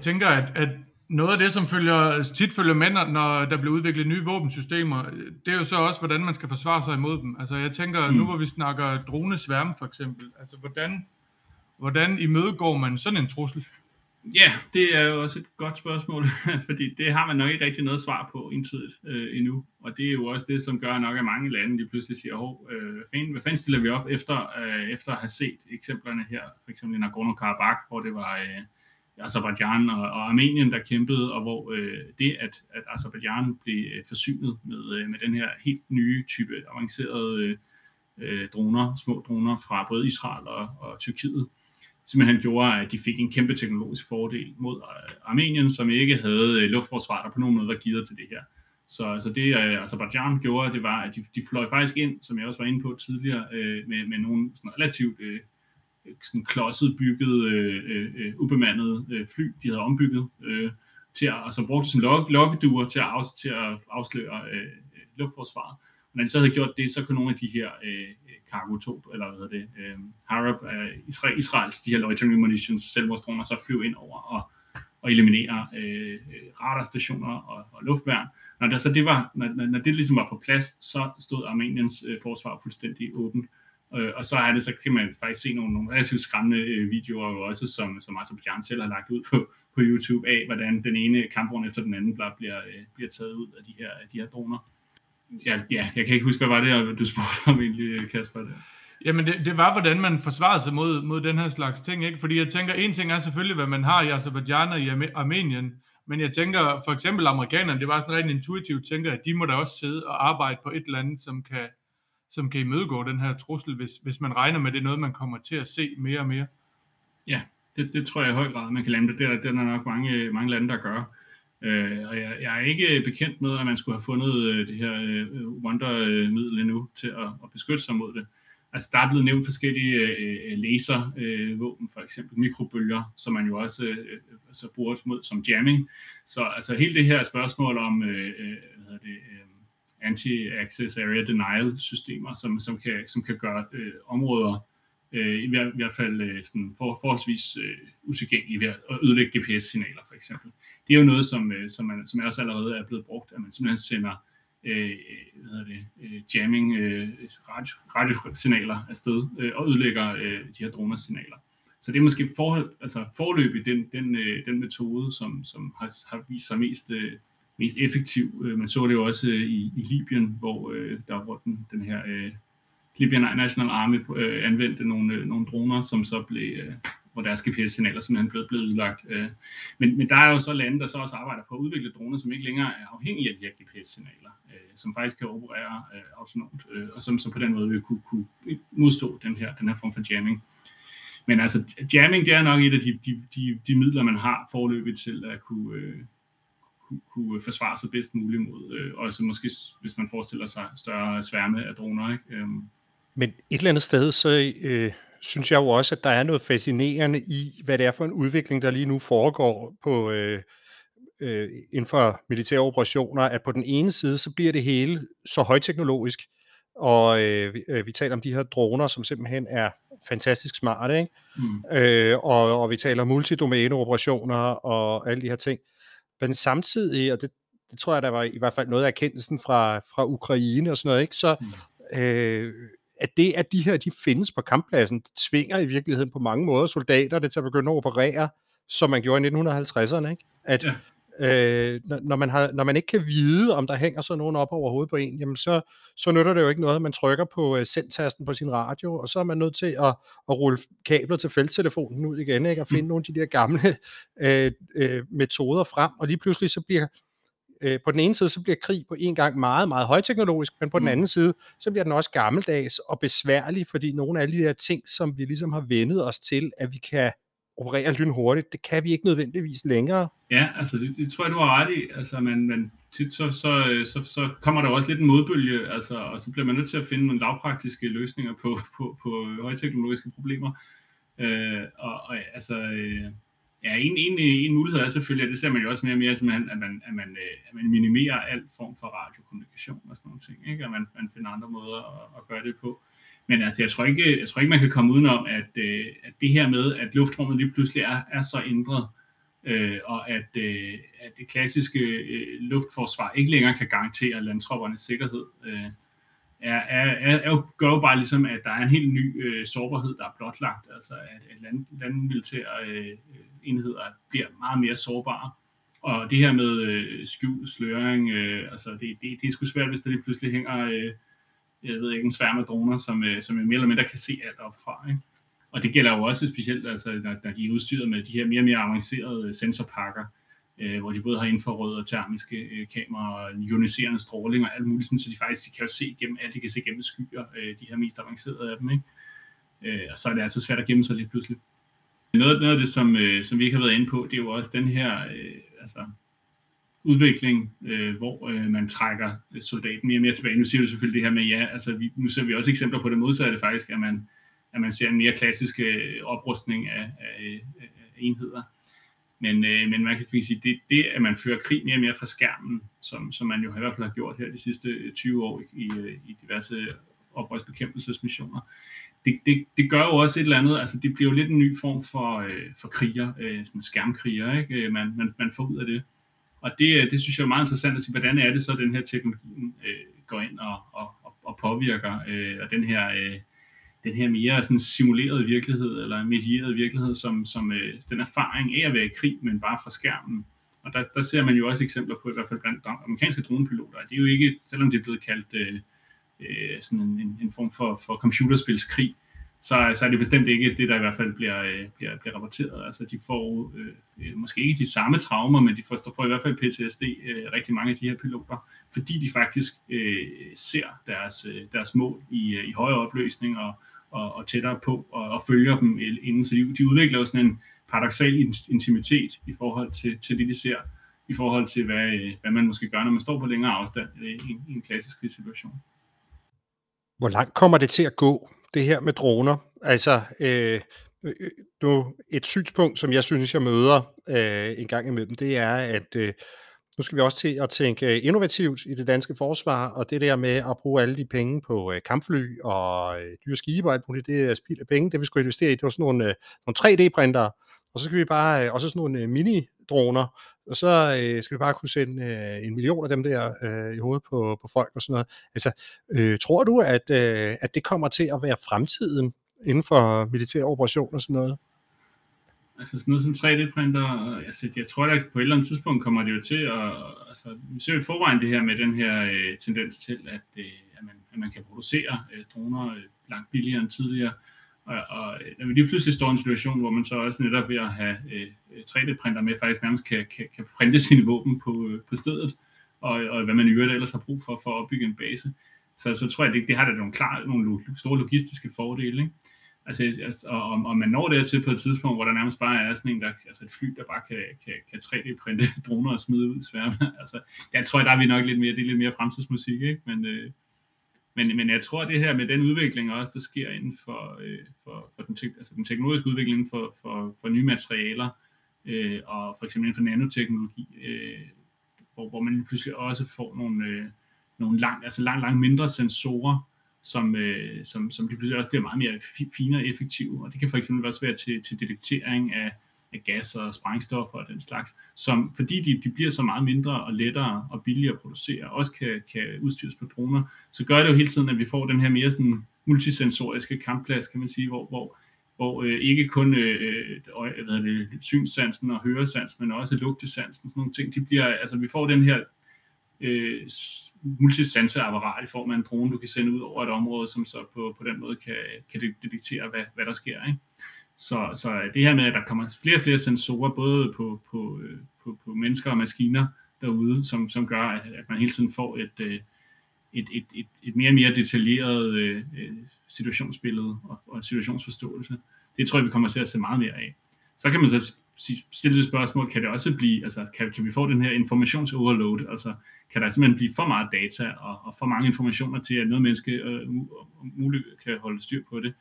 Jeg tænker, at, at noget af det, som følger, tit følger med, når der bliver udviklet nye våbensystemer, det er jo så også, hvordan man skal forsvare sig imod dem. Altså jeg tænker, mm. nu hvor vi snakker dronesværme for eksempel, altså hvordan, hvordan imødegår man sådan en trussel? Ja, det er jo også et godt spørgsmål, fordi det har man nok ikke rigtig noget svar på entydigt øh, endnu. Og det er jo også det, som gør nok, at mange lande de pludselig siger, Hov, øh, hvad, fanden, hvad fanden stiller vi op efter, øh, efter at have set eksemplerne her, for eksempel i Nagorno-Karabakh, hvor det var... Øh, Azerbaijan og, og Armenien, der kæmpede, og hvor øh, det, at, at Azerbaijan blev øh, forsynet med, øh, med den her helt nye type avancerede øh, droner, små droner fra både Israel og, og Tyrkiet, simpelthen gjorde, at de fik en kæmpe teknologisk fordel mod øh, Armenien, som ikke havde øh, luftforsvar, der på nogen måde var givet til det her. Så, så det øh, Azerbaijan gjorde, det var, at de, de fløj faktisk ind, som jeg også var inde på tidligere, øh, med, med nogle sådan relativt øh, sådan klodset bygget, øh, øh, øh, ubemandet øh, fly, de havde ombygget, øh, til at, altså brugte som lok, lokkeduer til at, af, til at afsløre øh, øh, luftforsvaret. Og når de så havde gjort det, så kunne nogle af de her øh, øh cargo 2, eller hvad hedder det, øh, Harab, øh, Israel, Israels, de her loitering munitions, selvmordsdroner, så flyve ind over og, og eliminere øh, radarstationer og, og luftværn. Når det, så det var, når, når det ligesom var på plads, så stod Armeniens øh, forsvar fuldstændig åbent. Øh, Øh, og så er det, så kan man faktisk se nogle, nogle relativt skræmmende øh, videoer også, som, som Azerbaijan selv har lagt ud på, på YouTube af, hvordan den ene kampvogn efter den anden bare bliver, øh, bliver taget ud af de her, af de her droner. Ja, ja, jeg kan ikke huske, hvad var det, du spurgte om egentlig, Kasper? Der. Jamen, det, det var, hvordan man forsvarede sig mod, mod den her slags ting, ikke? Fordi jeg tænker, en ting er selvfølgelig, hvad man har i Azerbaijan og i Armenien, men jeg tænker, for eksempel amerikanerne, det var sådan rent intuitivt, tænker, at de må da også sidde og arbejde på et eller andet, som kan, som kan imødegå den her trussel, hvis, hvis man regner med, at det er noget, man kommer til at se mere og mere? Ja, det, det tror jeg i høj grad, man kan lande. Det det er der nok mange, mange lande, der gør. Øh, og jeg, jeg er ikke bekendt med, at man skulle have fundet øh, det her øh, Wonder-middel endnu til at, at beskytte sig mod det. Altså, der er blevet nævnt forskellige øh, laservåben, øh, for eksempel mikrobølger, som man jo også øh, så bruger mod, som jamming. Så altså, hele det her spørgsmål om øh, øh hvad hedder det, øh, anti-access area denial systemer, som, som, kan, som kan gøre øh, områder øh, i, hvert, i hvert fald øh, sådan for, forholdsvis øh, utilgængelige ved at ødelægge GPS-signaler for eksempel. Det er jo noget, som, øh, som, man, som også allerede er blevet brugt, at man simpelthen sender øh, øh hvad hedder det, øh, jamming øh, radio, radiosignaler afsted øh, og ødelægger øh, de her dronersignaler. Så det er måske forhold, altså forløbig den, den, øh, den metode, som, som har, har vist sig mest, øh, mest effektiv. Øh, man så det jo også øh, i, i Libyen, hvor øh, der var den, den her øh, Libyan National Army øh, anvendte nogle, øh, nogle droner, som så blev, øh, hvor deres GPS-signaler simpelthen blev, blevet udlagt. Øh. Men, men der er jo så lande, der så også arbejder på at udvikle droner, som ikke længere er afhængige af de her GPS-signaler, øh, som faktisk kan operere øh, autonomt, øh, og som så på den måde vil kunne, kunne modstå den her, den her form for jamming. Men altså, jamming, det er nok et af de, de, de, de midler, man har forløbet til at kunne, øh, kunne, kunne forsvare sig bedst muligt mod, øh, også måske, hvis man forestiller sig større sværme af droner, ikke? Øh, men et eller andet sted, så øh, synes jeg jo også, at der er noget fascinerende i, hvad det er for en udvikling, der lige nu foregår på øh, øh, inden for militære operationer, at på den ene side, så bliver det hele så højteknologisk, og øh, vi, øh, vi taler om de her droner, som simpelthen er fantastisk smarte, ikke? Mm. Øh, og, og vi taler multidomæneoperationer og alle de her ting. Men samtidig, og det, det tror jeg, der var i hvert fald noget af erkendelsen fra, fra Ukraine og sådan noget, ikke? så mm. øh, at det, at de her de findes på kamppladsen, det tvinger i virkeligheden på mange måder soldaterne til at begynde at operere, som man gjorde i 1950'erne. Ikke? At, ja. Øh, når, man har, når man ikke kan vide, om der hænger sådan nogen op over hovedet på en, jamen så, så nytter det jo ikke noget, at man trykker på uh, sendtasten på sin radio, og så er man nødt til at, at rulle kabler til felttelefonen ud igen, ikke? og finde mm. nogle af de der gamle øh, øh, metoder frem, og lige pludselig så bliver øh, på den ene side, så bliver krig på en gang meget, meget højteknologisk, men på den mm. anden side, så bliver den også gammeldags og besværlig, fordi nogle af alle de der ting, som vi ligesom har vendet os til, at vi kan operere lynhurtigt, det kan vi ikke nødvendigvis længere. Ja, altså det, det tror jeg, du har ret i. Altså man, man tit så, så, så, så kommer der også lidt en modbølge, altså, og så bliver man nødt til at finde nogle lavpraktiske løsninger på, på, på højteknologiske problemer. Øh, og, og altså, øh, Ja, en, en, en mulighed er selvfølgelig, og det ser man jo også mere og mere, at man, at man, at man, øh, at man minimerer al form for radiokommunikation og sådan nogle ting, ikke? og man, man finder andre måder at, at gøre det på. Men altså, jeg tror ikke, jeg tror ikke man kan komme udenom, at, øh, at det her med, at luftrummet lige pludselig er, er så ændret, øh, og at, øh, at det klassiske øh, luftforsvar ikke længere kan garantere landtroppernes sikkerhed, øh, er, er, er, er, gør jo bare ligesom, at der er en helt ny øh, sårbarhed, der er blotlagt, altså at, at land, landmilitære øh, enheder bliver meget mere sårbare. Og det her med øh, skjul, sløring, øh, altså det, det, det er sgu svært, hvis der lige pludselig hænger, øh, jeg ved ikke, en sværme droner, som, øh, som mere eller mindre kan se alt op fra. Ikke? Og det gælder jo også specielt, altså, når, når de er udstyret med de her mere og mere avancerede øh, sensorpakker, øh, hvor de både har infrarøde og termiske øh, kameraer, ioniserende stråling og alt muligt, sådan, så de faktisk de kan jo se igennem alt, de kan se gennem skyer, øh, de her mest avancerede af dem. Ikke? Øh, og så er det altså svært at gemme sig lidt pludselig. Noget, noget af det, som, øh, som vi ikke har været inde på, det er jo også den her øh, altså, udvikling, øh, hvor øh, man trækker øh, soldaten mere og mere tilbage. Nu siger du selvfølgelig det her med, ja, altså vi, nu ser vi også eksempler på det modsatte faktisk, at man, at man ser en mere klassisk øh, oprustning af, af, øh, af enheder. Men, øh, men man kan sige, det, det, at man fører krig mere og mere fra skærmen, som, som man jo i hvert fald har gjort her de sidste øh, 20 år i, i, i diverse oprørsbekæmpelsesmissioner, det, det, det gør jo også et eller andet, altså det bliver jo lidt en ny form for, øh, for kriger, øh, sådan skærmkriger, ikke? Man, man, man får ud af det. Og det, øh, det synes jeg er meget interessant at sige, hvordan er det så, at den her teknologi øh, går ind og, og, og påvirker, øh, og den her, øh, den her mere sådan simulerede virkelighed, eller medierede virkelighed, som, som øh, den erfaring af at være i krig, men bare fra skærmen. Og der, der ser man jo også eksempler på, i hvert fald blandt amerikanske dronepiloter, det er jo ikke, selvom det er blevet kaldt øh, øh, sådan en, en form for, for computerspilskrig, så, så er det bestemt ikke det, der i hvert fald bliver, øh, bliver, bliver rapporteret. Altså de får øh, øh, måske ikke de samme traumer, men de får, får i hvert fald PTSD, øh, rigtig mange af de her piloter, fordi de faktisk øh, ser deres, øh, deres mål i, øh, i højere opløsning og, og, og tættere på, og, og følger dem øh, inden. Så de, de udvikler jo sådan en paradoxal intimitet i forhold til, til det, de ser, i forhold til, hvad, øh, hvad man måske gør, når man står på længere afstand i en, i en klassisk situation. Hvor langt kommer det til at gå, det her med droner? Altså, øh, øh, øh nu, et synspunkt, som jeg synes, jeg møder øh, en gang imellem, det er, at øh, nu skal vi også til at tænke øh, innovativt i det danske forsvar, og det der med at bruge alle de penge på øh, kampfly og øh, dyre skibe og alt muligt, det er spild af penge. Det vi skulle investere i, det var sådan nogle, øh, nogle 3D-printere, og så skal vi bare, øh, også sådan nogle øh, mini-droner, og så øh, skal vi bare kunne sende øh, en million af dem der øh, i hovedet på, på folk og sådan noget. Altså, øh, tror du, at, øh, at det kommer til at være fremtiden inden for militære operationer og sådan noget? Altså sådan noget som 3D-printer, altså jeg tror da på et eller andet tidspunkt kommer det jo til at, altså vi ser jo forvejen det her med den her øh, tendens til, at, øh, at, man, at man kan producere øh, droner øh, langt billigere end tidligere, og, og når vi lige pludselig står i en situation, hvor man så også netop ved at have øh, øh 3D-printer med, faktisk nærmest kan, kan, kan printe sine våben på, øh, på stedet, og, og hvad man i øvrigt ellers har brug for, for at opbygge en base, så, så tror jeg, det, det har da nogle, klar, nogle store logistiske fordele, ikke? Altså, altså og, og man når det til på et tidspunkt, hvor der nærmest bare er sådan en, der, altså et fly, der bare kan, kan, kan 3D-printe droner og smide ud i sværme. Altså, der tror jeg, der er vi nok lidt mere, det er lidt mere fremtidsmusik, ikke? Men, øh, men, men jeg tror, at det her med den udvikling også, der sker inden for, øh, for, for den, altså den teknologiske udvikling for, for, for nye materialer, øh, og for eksempel inden for nanoteknologi, øh, hvor, hvor man pludselig også får nogle, øh, nogle langt, altså langt, langt mindre sensorer, som, øh, som, som de pludselig også bliver meget mere fine og effektive. Og det kan for eksempel også være til, til detektering af, af gas og sprængstoffer og den slags, som fordi de, de bliver så meget mindre og lettere og billigere at producere, også kan, kan udstyres på droner, så gør det jo hele tiden, at vi får den her mere sådan multisensoriske kampplads, kan man sige, hvor, hvor, hvor øh, ikke kun øh, øh hvad det, synssansen og høresansen, men også lugtesansen, sådan nogle ting, de bliver, altså vi får den her øh, multisanseapparat i form af en drone, du kan sende ud over et område, som så på, på den måde kan, kan detektere, hvad, hvad der sker. Ikke? Så, så det her med, at der kommer flere og flere sensorer, både på, på, øh, på, på mennesker og maskiner derude, som, som gør, at man hele tiden får et, øh, et, et, et, et mere og mere detaljeret øh, øh, situationsbillede og, og situationsforståelse. Det tror jeg, vi kommer til at se meget mere af. Så kan man så stille det spørgsmål, kan det også blive, altså kan, kan vi få den her informationsoverload, altså kan der simpelthen blive for meget data og, og for mange informationer til, at noget menneske øh, muligt kan holde styr på det.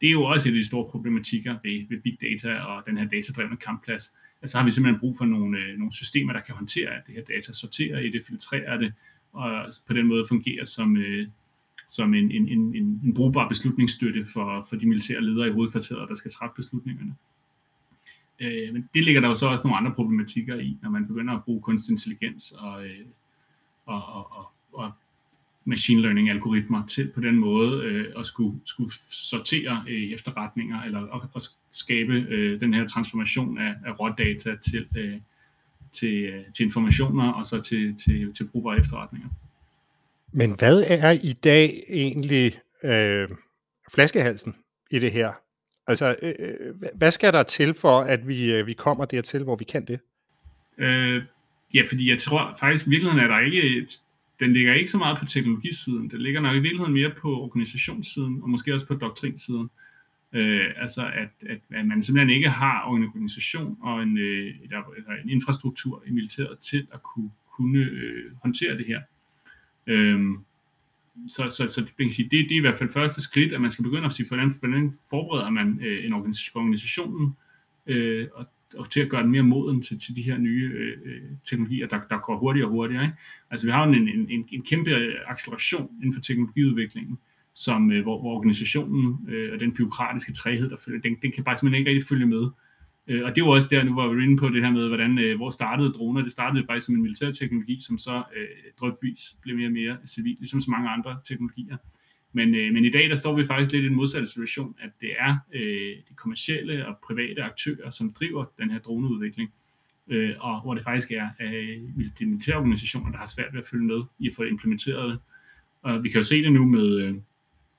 Det er jo også et af de store problematikker ved, ved big data og den her datadrevne kampplads. Altså så har vi simpelthen brug for nogle, øh, nogle systemer, der kan håndtere det her data, sortere i det, filtrere det, og på den måde fungere som, øh, som en, en, en, en brugbar beslutningsstøtte for, for de militære ledere i hovedkvarteret, der skal træffe beslutningerne. Øh, men det ligger der jo så også nogle andre problematikker i, når man begynder at bruge kunstig intelligens og, øh, og, og, og, og machine learning algoritmer til på den måde øh, at skulle, skulle sortere øh, efterretninger eller at, at skabe øh, den her transformation af, af rådata til, øh, til, øh, til informationer og så til, til, til brugbare efterretninger. Men hvad er i dag egentlig øh, flaskehalsen i det her? Altså, øh, øh hvad skal der til for, at vi, øh, vi kommer dertil, hvor vi kan det? Øh, ja, fordi jeg tror faktisk, i virkeligheden er der ikke, et, den ligger ikke så meget på teknologisiden. Den ligger nok i virkeligheden mere på organisationssiden, og måske også på doktrinsiden. Øh, altså, at, at, at man simpelthen ikke har en organisation og en, øh, en infrastruktur i militæret til at kunne, kunne øh, håndtere det her. Øh, så, så, så det, kan sige, det, det er i hvert fald første skridt, at man skal begynde at sige, hvordan, hvordan forbereder man øh, en organisationen øh, og, og til at gøre den mere moden til, til de her nye øh, øh, teknologier, der, der går hurtigere og hurtigere. Ikke? Altså vi har jo en, en, en, en kæmpe acceleration inden for teknologiudviklingen, som, øh, hvor, hvor organisationen øh, og den byråkratiske træhed, der følger, den, den kan bare simpelthen ikke rigtig følge med. Øh, og det var også der, nu var vi inde på det her med, hvordan, øh, hvor startede droner. Det startede faktisk som en militær teknologi, som så øh, drøbvis blev mere og mere civil, ligesom så mange andre teknologier. Men, øh, men i dag, der står vi faktisk lidt i den modsatte situation, at det er øh, de kommercielle og private aktører, som driver den her droneudvikling, øh, og hvor det faktisk er øh, de militære organisationer, der har svært ved at følge med i at få implementeret det. Og vi kan jo se det nu med, øh,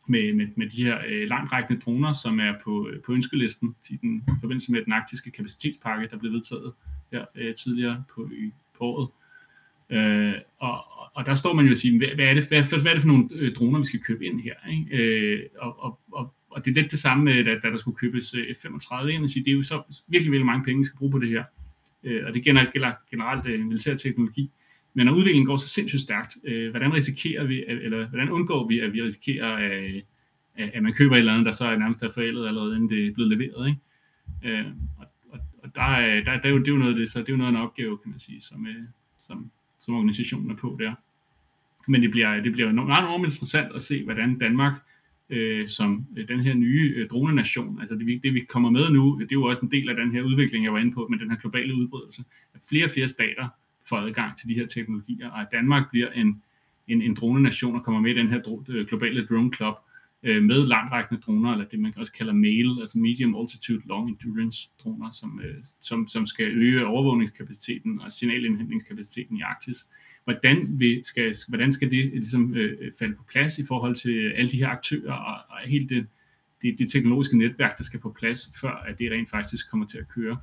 med, med, med de her øh, langtrækkende droner, som er på, øh, på ønskelisten i den i forbindelse med den arktiske kapacitetspakke, der blev vedtaget her øh, tidligere på, i, på året. Øh, og, og der står man jo og siger, hvad, hvad, er, det, hvad, hvad er det for nogle øh, droner, vi skal købe ind her? Ikke? Øh, og, og, og, og det er lidt det samme, da, da der skulle købes øh, F-35 ind, og sige, det er jo så virkelig, virkelig mange penge, vi skal bruge på det her. Øh, og det gælder generelt øh, militær teknologi. Men når udviklingen går så sindssygt stærkt, øh, hvordan risikerer vi, eller hvordan undgår vi, at vi risikerer, at, at man køber et eller andet, der så er nærmest er forældet allerede, inden det er blevet leveret, ikke? Øh, og, og, og der, er, der, der er jo, det er jo noget af det, så det er jo noget af en opgave, kan man sige, som, øh, som, som organisationen er på der. Men det bliver, det bliver meget enormt interessant at se, hvordan Danmark øh, som øh, den her nye øh, dronenation, altså det, det vi kommer med nu, det er jo også en del af den her udvikling, jeg var inde på, med den her globale udbredelse, at flere og flere stater får adgang til de her teknologier, og at Danmark bliver en, en, en dronenation og kommer med i den her øh, globale drone club, øh, med langrækkende droner, eller det man også kalder MALE, altså Medium Altitude Long Endurance droner, som, øh, som, som skal øge overvågningskapaciteten og signalindhentningskapaciteten i Arktis. Hvordan, vi skal, hvordan skal det ligesom, øh, falde på plads i forhold til alle de her aktører og, og hele det, det, det teknologiske netværk, der skal på plads, før at det rent faktisk kommer til at køre?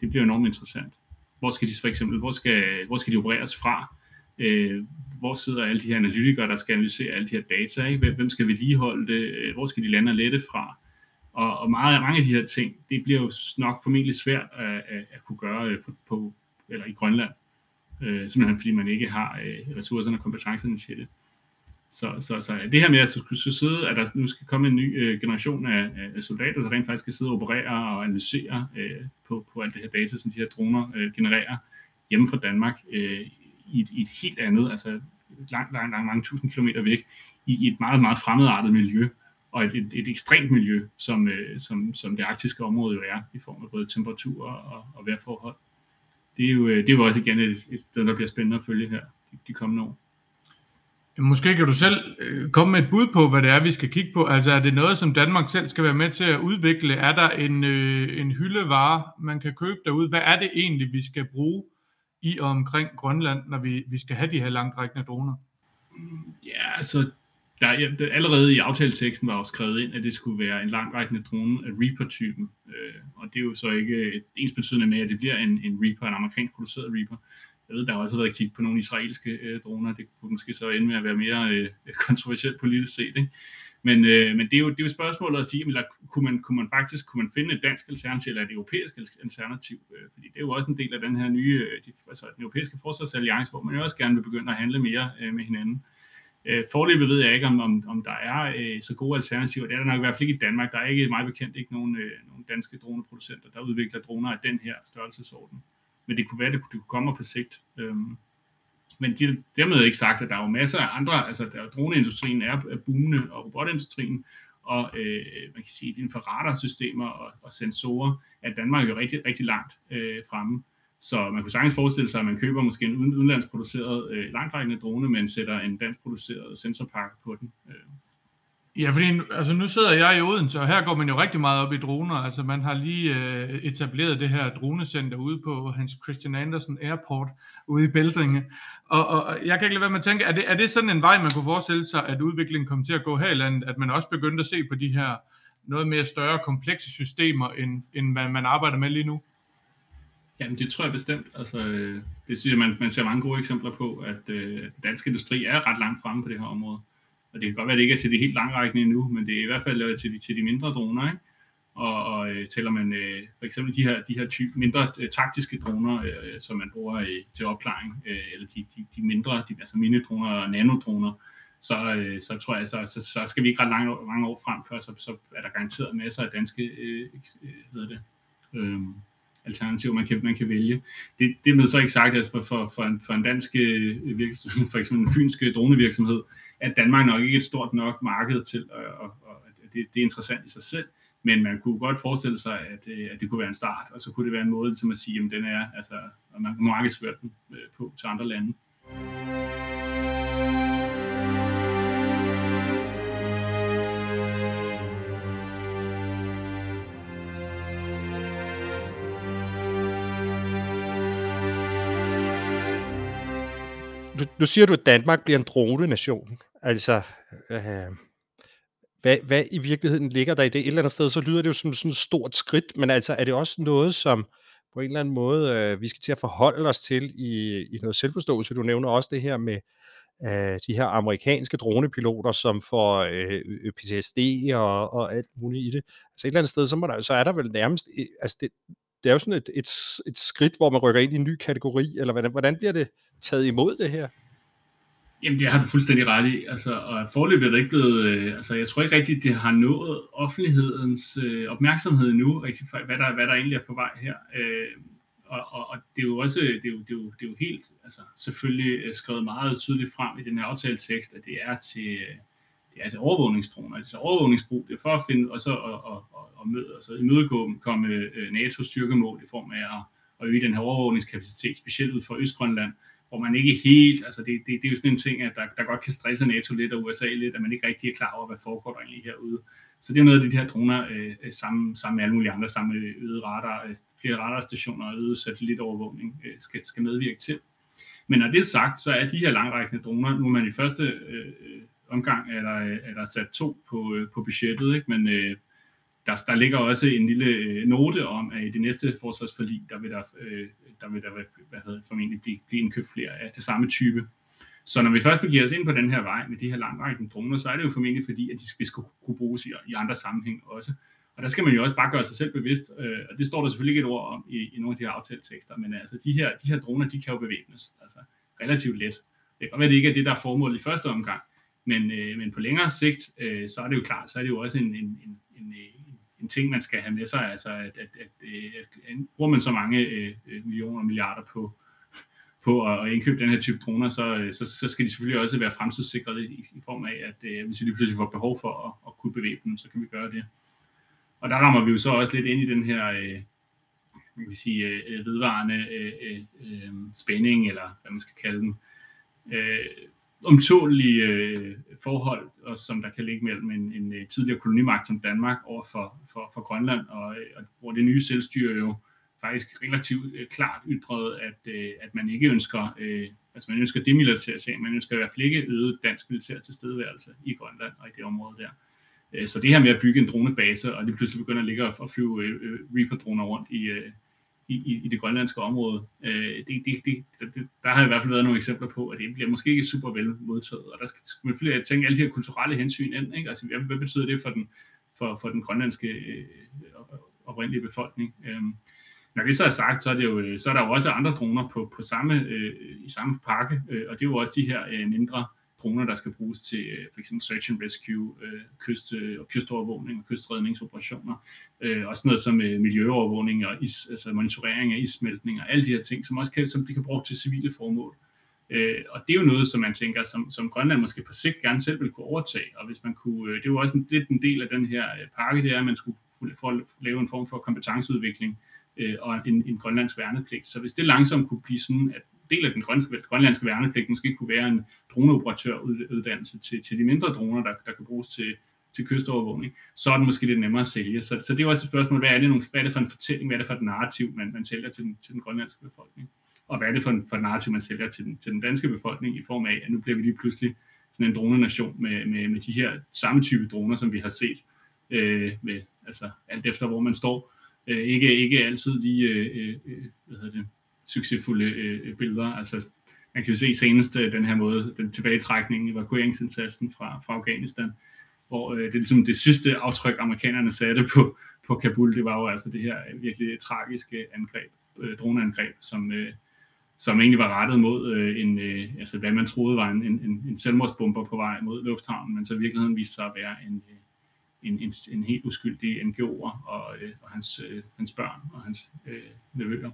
Det bliver enormt interessant. Hvor skal de for eksempel, hvor skal, hvor skal de opereres fra? Øh, hvor sidder alle de her analytikere, der skal analysere alle de her data? Ikke? Hvem skal vedligeholde det? Øh, hvor skal de lande og lette fra? Og, og meget, mange af de her ting, det bliver jo nok formentlig svært at, at, at kunne gøre øh, på, på, eller i Grønland. Øh, simpelthen fordi man ikke har øh, ressourcerne og kompetencerne til det. Så, så, så det her med at skulle sidde, at der nu skal komme en ny øh, generation af, af soldater, der rent faktisk skal sidde og operere og analysere øh, på, på alt det her data, som de her droner øh, genererer hjemme fra Danmark, øh, i et, i et helt andet, altså langt, langt, langt mange tusind kilometer væk, i, i et meget, meget fremmedartet miljø, og et, et, et ekstremt miljø, som, øh, som, som det arktiske område jo er, i form af både temperatur og, og vejrforhold. Det er jo, øh, det er jo også igen et, et, det, der bliver spændende at følge her de, de kommende år. Måske kan du selv øh, komme med et bud på, hvad det er, vi skal kigge på. Altså er det noget, som Danmark selv skal være med til at udvikle? Er der en, øh, en hyldevare, man kan købe derude? Hvad er det egentlig, vi skal bruge i og omkring Grønland, når vi, vi skal have de her langtrækkende droner? Ja, altså, der, ja, der, allerede i aftalteksten var også skrevet ind, at det skulle være en langtrækkende drone af Reaper-typen. Øh, og det er jo så ikke ens betydende med, at det bliver en, en Reaper, en amerikansk produceret Reaper. Jeg ved, der har også været kigget på nogle israelske øh, droner. Det kunne måske så ende med at være mere øh, kontroversielt politisk set. Ikke? Men, øh, men det, er jo, det er jo spørgsmålet at sige, eller kunne man, kunne man faktisk kunne man finde et dansk alternativ eller et europæisk alternativ? Øh, fordi det er jo også en del af den her nye, øh, de, altså den europæiske forsvarsalliance, hvor man jo også gerne vil begynde at handle mere øh, med hinanden. Øh, Øh, forløbet ved jeg ikke, om, om, om der er øh, så gode alternativer. Det er der nok i hvert fald ikke i Danmark. Der er ikke meget bekendt ikke nogen, øh, nogen danske droneproducenter, der udvikler droner af den her størrelsesorden. Men det kunne være, det kunne, det kunne komme på sigt. Øhm, men de, dermed ikke sagt, at der er jo masser af andre, altså der, droneindustrien er, er boomende, og robotindustrien, og øh, man kan sige, inden for radarsystemer og, og sensorer, at Danmark er jo rigtig, rigtig langt øh, fremme. Så man kunne sagtens forestille sig, at man køber måske en udenlandsproduceret øh, langtrækkende drone, men sætter en dansk produceret sensorpakke på den. Øh, Ja, fordi altså, nu sidder jeg i Odense, og her går man jo rigtig meget op i droner. Altså, man har lige øh, etableret det her dronecenter ude på Hans Christian Andersen Airport ude i Bældringe. Og, og, og jeg kan ikke lade være med at tænke, er det, er det sådan en vej, man kunne forestille sig, at udviklingen kommer til at gå her i landet, at man også begyndte at se på de her noget mere større komplekse systemer, end, end man, man arbejder med lige nu? Jamen, det tror jeg bestemt. Altså, øh, det synes jeg, man, man ser mange gode eksempler på, at øh, dansk industri er ret langt fremme på det her område. Og det kan godt være, at det ikke er til de helt langrækkende endnu, men det er i hvert fald øh, til de, til de mindre droner. Ikke? Og, og øh, tæller man øh, for eksempel de her, de her type mindre øh, taktiske droner, øh, øh, som man bruger øh, til opklaring, øh, eller de, de, de mindre, de, altså minidroner og nanodroner, så, øh, så tror jeg, så, så, så skal vi ikke ret langt, mange år frem før, så, så er der garanteret masser af danske øh, øh, hvad det, øh, alternativer, man kan, man kan vælge. Det, det med så ikke sagt, at for, for, for, en, for en dansk øh, virksomhed, for eksempel en fynsk øh, dronevirksomhed, at Danmark nok ikke er et stort nok marked til, og, og, og det, det er interessant i sig selv, men man kunne godt forestille sig, at, øh, at det kunne være en start, og så kunne det være en måde som at sige, at den er, altså, at man kan markedsføre den på til andre lande. Nu, siger du, at Danmark bliver en drone-nation. Altså, øh, hvad, hvad i virkeligheden ligger der i det? Et eller andet sted, så lyder det jo som sådan et stort skridt, men altså, er det også noget, som på en eller anden måde, øh, vi skal til at forholde os til i, i noget selvforståelse? Du nævner også det her med øh, de her amerikanske dronepiloter, som får øh, øh PTSD og, og alt muligt i det. Altså et eller andet sted, så, må der, så er der vel nærmest, øh, altså det, det er jo sådan et, et, et skridt, hvor man rykker ind i en ny kategori, eller hvordan, hvordan bliver det taget imod det her? Jamen, det har du fuldstændig ret i. Altså, og forløbet er det ikke blevet... Øh, altså, jeg tror ikke rigtigt, det har nået offentlighedens øh, opmærksomhed nu, rigtig, hvad der, hvad der egentlig er på vej her. Øh, og, og, og det er jo også det er jo, det er jo, det er jo helt altså, selvfølgelig øh, skrevet meget tydeligt frem i den her aftaletekst, at det er til, øh, det er til overvågningsdroner, altså overvågningsbrug, det er for at finde, og så og, og, og, og møde, altså imødegå komme øh, NATO's styrkemål i form af at, at øge den her overvågningskapacitet, specielt ud for Østgrønland, hvor man ikke helt, altså det, det, det er jo sådan en ting, at der, der godt kan stresse NATO lidt og USA lidt, at man ikke rigtig er klar over, hvad foregår der egentlig herude. Så det er noget af de her droner, øh, øh, sammen, sammen med alle mulige andre, sammen med øget radar, øh, flere radarstationer og øget satellitovervågning, øh, skal, skal medvirke til. Men når det er sagt, så er de her langrækkende droner, nu er man i første øh, øh omgang, er der, er der sat to på, øh, på budgettet, ikke? men øh, der, der ligger også en lille øh, note om, at i det næste forsvarsforlig, der vil der, øh, der, vil der hvad hedder, formentlig blive, blive indkøbt flere af, af samme type. Så når vi først begiver os ind på den her vej med de her langrækkende droner, så er det jo formentlig fordi, at de skal, skal kunne bruges i, i andre sammenhæng også. Og der skal man jo også bare gøre sig selv bevidst, øh, og det står der selvfølgelig ikke et ord om i, i nogle af de her aftaletekster, men altså de her, de her droner, de kan jo bevæbnes altså relativt let. Det kan være, det ikke er det, der er formålet i første omgang, men, øh, men på længere sigt, øh, så er det jo klart, så er det jo også en, en, en, en, en ting, man skal have med sig, altså at, at, at, øh, at, at bruger man så mange øh, øh millioner og milliarder på, på at, indkøbe den her type droner, så, øh, så, så skal de selvfølgelig også være fremtidssikrede i, i form af, at øh, hvis vi lige pludselig får behov for at, at kunne bevæge dem, så kan vi gøre det. Og der rammer vi jo så også lidt ind i den her øh, man kan sige, øh, vedvarende øh, øh, spænding, eller hvad man skal kalde den, øh, omtålige øh, forhold, også som der kan ligge mellem en, en øh, tidligere kolonimagt som Danmark over for, for, for Grønland, og, øh, og hvor det nye selvstyre jo faktisk relativt øh, klart ytrede, at, øh, at man ikke ønsker, øh, altså man ønsker demilitarisering, man ønsker i hvert fald ikke øget dansk militær tilstedeværelse i Grønland og i det område der. Øh, så det her med at bygge en dronebase, og det pludselig begynder at ligge og flyve øh, øh, Reaper-droner rundt i, øh, i, i det grønlandske område. Øh, det, det, det, det, der har i hvert fald været nogle eksempler på, at det bliver måske ikke super vel modtaget, og der skal man selvfølgelig tænke alle de her kulturelle hensyn ind. Ikke? Altså, hvad, hvad betyder det for den, for, for den grønlandske øh, oprindelige befolkning? Øh, når det så er sagt, så er, det jo, øh, så er der jo også andre droner på, på samme, øh, i samme pakke, øh, og det er jo også de her øh, mindre droner, der skal bruges til øh, for eksempel search and rescue, øh, kyst, øh, og kystovervågning og kystredningsoperationer. Øh, også noget som øh, miljøovervågning og is, altså monitorering af issmeltning og alle de her ting, som også kan, som de kan bruge til civile formål. Øh, og det er jo noget, som man tænker, som, som Grønland måske på sigt gerne selv vil kunne overtage. Og hvis man kunne, øh, det er jo også en, lidt en del af den her øh, pakke, det er, at man skulle for at lave en form for kompetenceudvikling øh, og en, en grønlandsk værnepligt. Så hvis det langsomt kunne blive sådan, at del af den grønlandske værnepligt måske kunne være en droneoperatøruddannelse til, til de mindre droner, der, der kan bruges til, til kystovervågning, så er det måske lidt nemmere at sælge. Så, så det er også et spørgsmål, hvad er, det, nogle, hvad er det for en fortælling, hvad er det for et narrativ, man, man sælger til den, til den grønlandske befolkning? Og hvad er det for, en, for et narrativ, man sælger til den, til den danske befolkning i form af, at nu bliver vi lige pludselig sådan en dronenation med, med, med de her samme type droner, som vi har set, øh, med, altså alt efter hvor man står. Øh, ikke, ikke altid lige øh, øh, øh hvad hedder det, succesfulde øh, billeder. Altså, man kan jo se senest øh, den her måde, den tilbagetrækning, evakueringsindsatsen fra, fra Afghanistan, hvor øh, det er ligesom det sidste aftryk, amerikanerne satte på, på Kabul, det var jo altså det her virkelig tragiske angreb, øh, droneangreb, som, øh, som egentlig var rettet mod øh, en, øh, altså hvad man troede var en, en, en selvmordsbomber på vej mod lufthavnen, men så i virkeligheden viste sig at være en, øh, en, en, en helt uskyldig NGO'er og, øh, og hans, øh, hans børn og hans øh, nevøer.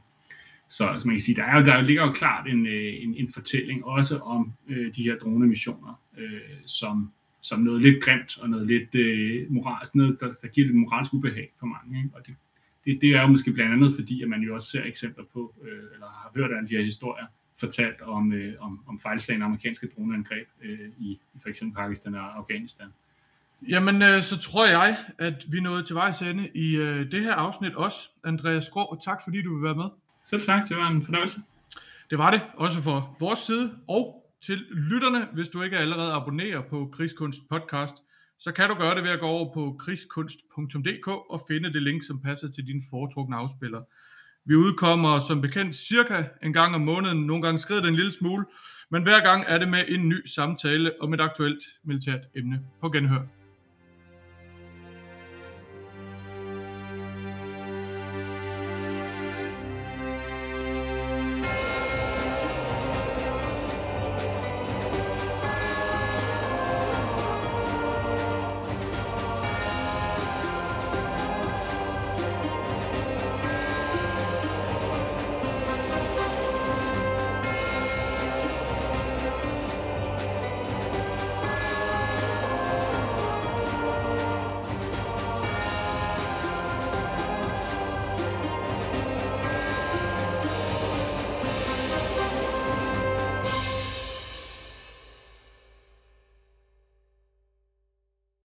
Så så man kan sige, der, er jo, der ligger jo klart en, øh, en, en fortælling også om øh, de her dronemissioner, øh, som, som noget lidt grimt og noget lidt øh, moralsk, noget, der, der giver lidt moralsk ubehag for mange. Ikke? Og det, det, det er jo måske blandt andet fordi, at man jo også ser eksempler på, øh, eller har hørt af de her historier, fortalt om, øh, om, om fejlslagende amerikanske droneangreb øh, i, i for eksempel Pakistan og Afghanistan. Jamen, øh, så tror jeg, at vi nåede til vejs ende i øh, det her afsnit også. Andreas Grå, tak fordi du vil være med. Selv tak, det var en fornøjelse. Det var det, også for vores side. Og til lytterne, hvis du ikke allerede abonnerer på Krigskunst podcast, så kan du gøre det ved at gå over på krigskunst.dk og finde det link, som passer til din foretrukne afspiller. Vi udkommer som bekendt cirka en gang om måneden, nogle gange skrider det en lille smule, men hver gang er det med en ny samtale om et aktuelt militært emne. På genhør.